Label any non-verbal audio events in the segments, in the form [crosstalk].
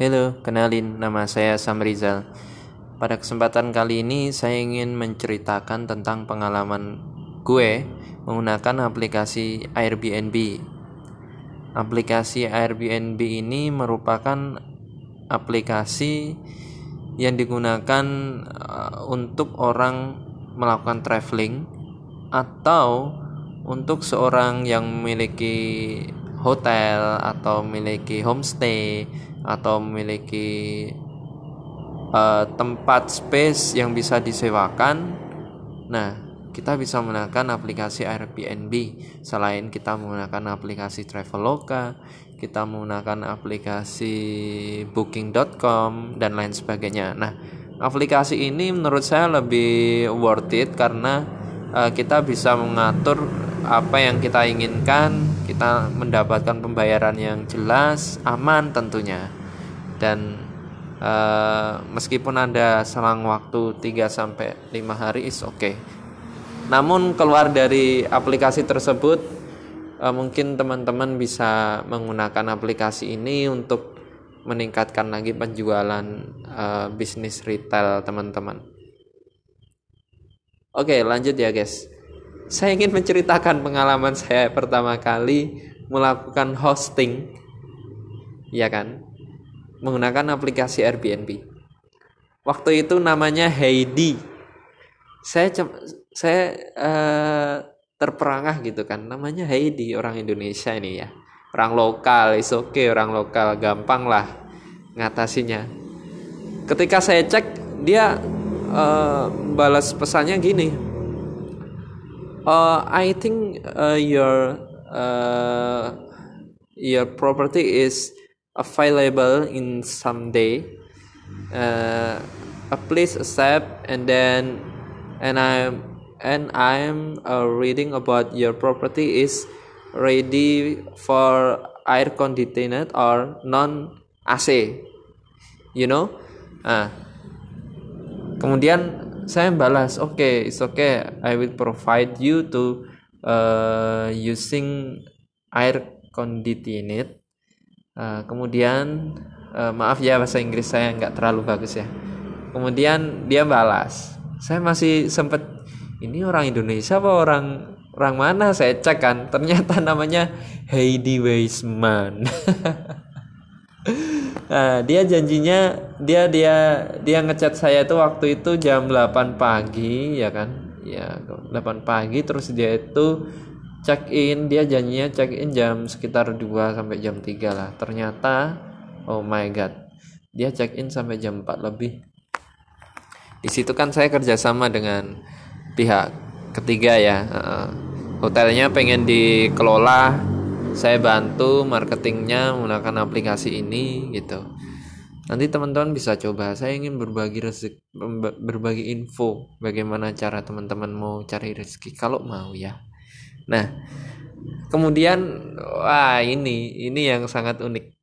Halo, kenalin nama saya Sam Rizal. Pada kesempatan kali ini saya ingin menceritakan tentang pengalaman gue menggunakan aplikasi Airbnb. Aplikasi Airbnb ini merupakan aplikasi yang digunakan uh, untuk orang melakukan traveling atau untuk seorang yang memiliki hotel atau memiliki homestay atau memiliki uh, tempat space yang bisa disewakan. Nah, kita bisa menggunakan aplikasi Airbnb selain kita menggunakan aplikasi Traveloka, kita menggunakan aplikasi booking.com dan lain sebagainya. Nah, aplikasi ini menurut saya lebih worth it karena uh, kita bisa mengatur apa yang kita inginkan, kita mendapatkan pembayaran yang jelas, aman tentunya. Dan uh, meskipun ada selang waktu 3 sampai 5 hari is oke. Okay. Namun keluar dari aplikasi tersebut uh, mungkin teman-teman bisa menggunakan aplikasi ini untuk meningkatkan lagi penjualan uh, bisnis retail teman-teman. Oke, okay, lanjut ya guys saya ingin menceritakan pengalaman saya pertama kali melakukan hosting ya kan? Menggunakan aplikasi Airbnb. Waktu itu namanya Heidi. Saya saya uh, terperangah gitu kan. Namanya Heidi orang Indonesia ini ya. Orang lokal is oke okay, orang lokal gampang lah ngatasinya. Ketika saya cek dia uh, balas pesannya gini Uh, I think uh, your uh, your property is available in some day. Uh, please accept and then and I'm and I'm uh, reading about your property is ready for air conditioned or non AC. You know? Ah. Kemudian saya balas oke okay, it's okay. I will provide you to uh, using air conditioned. Uh, kemudian uh, maaf ya bahasa Inggris saya nggak terlalu bagus ya. Kemudian dia balas. Saya masih sempet ini orang Indonesia apa orang orang mana? Saya cek kan ternyata [laughs] namanya Heidi Weisman. [laughs] Nah, dia janjinya dia dia dia ngechat saya itu waktu itu jam 8 pagi ya kan. Ya, 8 pagi terus dia itu check in, dia janjinya check in jam sekitar 2 sampai jam 3 lah. Ternyata oh my god. Dia check in sampai jam 4 lebih. Di situ kan saya kerjasama dengan pihak ketiga ya. hotelnya pengen dikelola saya bantu marketingnya menggunakan aplikasi ini gitu nanti teman-teman bisa coba. Saya ingin berbagi rezeki berbagi info bagaimana cara teman-teman mau cari rezeki kalau mau ya. Nah kemudian wah ini ini yang sangat unik.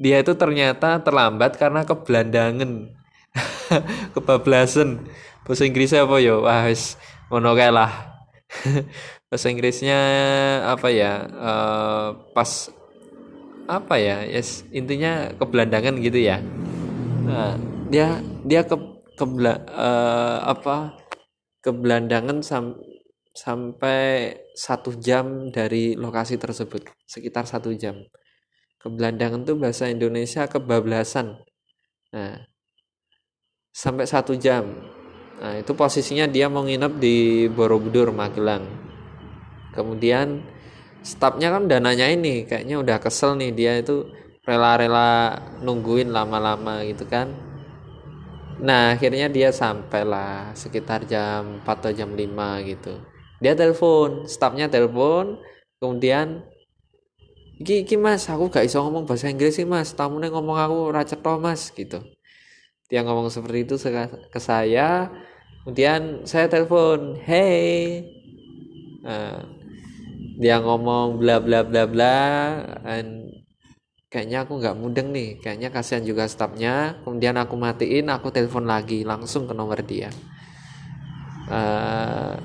Dia itu ternyata terlambat karena kebelandangan [laughs] kebablasan. Bahasa Inggrisnya apa yo wah wis ngono lah. [laughs] Bahasa Inggrisnya apa ya? Uh, pas apa ya yes intinya kebelandangan gitu ya. Nah, dia dia ke ke uh, apa kebelandangan sam, sampai satu jam dari lokasi tersebut sekitar satu jam. Kebelandangan tuh bahasa Indonesia kebablasan. Nah sampai satu jam. Nah itu posisinya dia mau nginep di Borobudur Magelang. Kemudian stafnya kan dananya ini kayaknya udah kesel nih dia itu rela-rela nungguin lama-lama gitu kan. Nah akhirnya dia sampailah sekitar jam 4 atau jam 5 gitu. Dia telepon stafnya telepon kemudian iki, iki mas aku gak iso ngomong bahasa Inggris sih mas. Tamunya ngomong aku raceto mas gitu. Dia ngomong seperti itu ke saya. Kemudian saya telepon hey. Nah, dia ngomong bla bla bla bla and kayaknya aku nggak mudeng nih. Kayaknya kasihan juga stafnya kemudian aku matiin aku telepon lagi langsung ke nomor dia. Uh,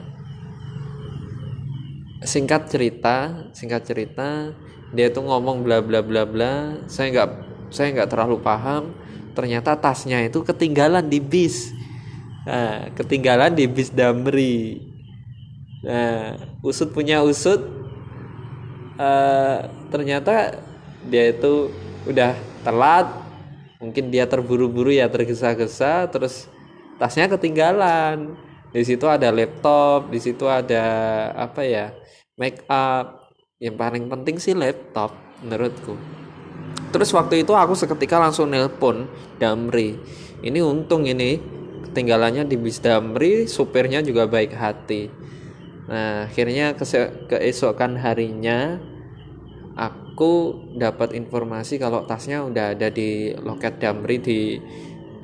singkat cerita singkat cerita dia tuh ngomong bla bla bla bla. Saya nggak saya nggak terlalu paham. Ternyata tasnya itu ketinggalan di bis. Nah, ketinggalan di bis Damri. Nah usut punya usut uh, ternyata dia itu udah telat. Mungkin dia terburu-buru ya tergesa-gesa terus tasnya ketinggalan. Di situ ada laptop di situ ada apa ya make up. Yang paling penting sih laptop menurutku. Terus waktu itu aku seketika langsung nelpon Damri. Ini untung ini ketinggalannya di bis Damri supirnya juga baik hati nah akhirnya keesokan harinya aku dapat informasi kalau tasnya udah ada di loket Damri di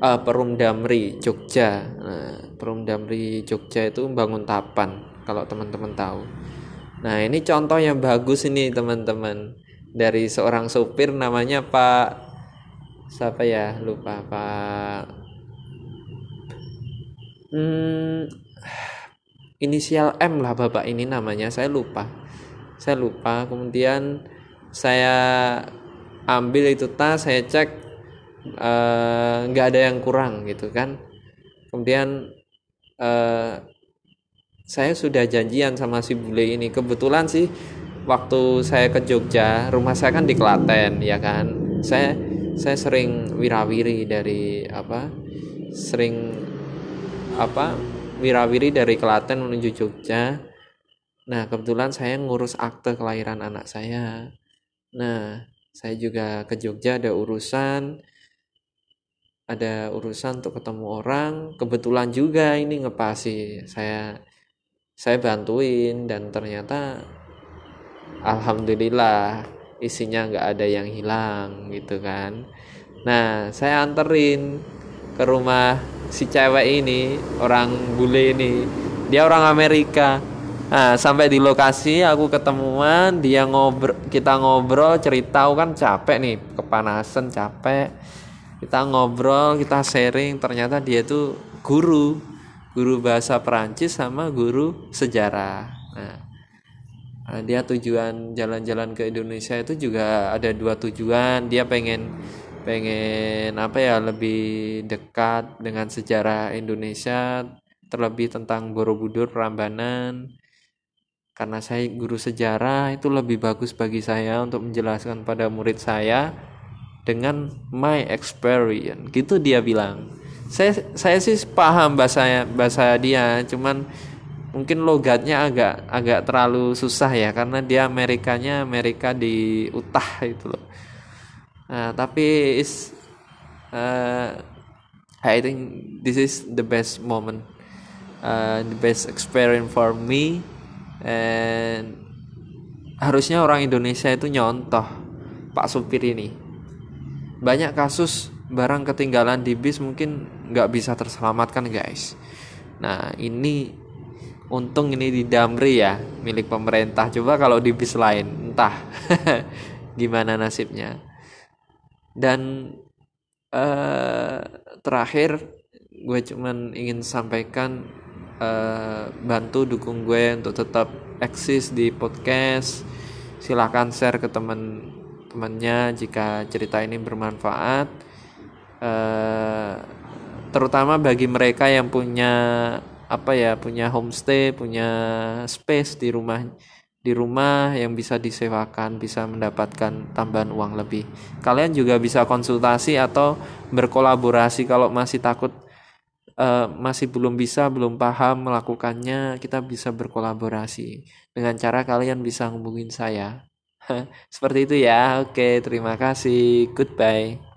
uh, Perum Damri Jogja. Nah, Perum Damri Jogja itu bangun tapan kalau teman-teman tahu. Nah, ini contoh yang bagus ini teman-teman dari seorang supir namanya Pak siapa ya lupa Pak hmm, inisial M lah bapak ini namanya saya lupa. Saya lupa kemudian saya ambil itu tas saya cek eh, nggak uh, ada yang kurang gitu kan. Kemudian uh, saya sudah janjian sama si bule ini. Kebetulan sih waktu saya ke Jogja rumah saya kan di Klaten ya kan. Saya saya sering wirawiri dari apa sering apa wirawiri dari Klaten menuju Jogja. Nah kebetulan saya ngurus akte kelahiran anak saya. Nah, saya juga ke Jogja ada urusan ada urusan untuk ketemu orang. Kebetulan juga ini ngepasi. Saya saya bantuin dan ternyata alhamdulillah isinya nggak ada yang hilang gitu kan. Nah saya anterin ke rumah si cewek ini orang bule ini dia orang Amerika Nah, sampai di lokasi aku ketemuan, dia ngobrol, kita ngobrol, cerita kan capek nih, kepanasan, capek. Kita ngobrol, kita sharing, ternyata dia itu guru, guru bahasa Perancis sama guru sejarah. Nah dia tujuan jalan-jalan ke Indonesia itu juga ada dua tujuan. Dia pengen pengen apa ya lebih dekat dengan sejarah Indonesia, terlebih tentang Borobudur, Prambanan. Karena saya guru sejarah itu lebih bagus bagi saya untuk menjelaskan pada murid saya dengan my experience. Gitu dia bilang. Saya saya sih paham bahasa bahasa dia cuman mungkin logatnya agak agak terlalu susah ya karena dia Amerikanya Amerika di Utah itu loh nah, tapi is uh, I think this is the best moment uh, the best experience for me And harusnya orang Indonesia itu nyontoh Pak supir ini. Banyak kasus barang ketinggalan di bis mungkin nggak bisa terselamatkan guys. Nah ini untung ini di Damri ya milik pemerintah. Coba kalau di bis lain entah [laughs] gimana nasibnya. Dan uh, terakhir gue cuman ingin sampaikan uh, bantu dukung gue untuk tetap eksis di podcast. Silahkan share ke teman temannya jika cerita ini bermanfaat. Uh, terutama bagi mereka yang punya apa ya punya homestay punya space di rumah di rumah yang bisa disewakan bisa mendapatkan tambahan uang lebih kalian juga bisa konsultasi atau berkolaborasi kalau masih takut uh, masih belum bisa, belum paham melakukannya, kita bisa berkolaborasi. Dengan cara kalian bisa hubungin saya. [laughs] Seperti itu ya. Oke, terima kasih. Goodbye.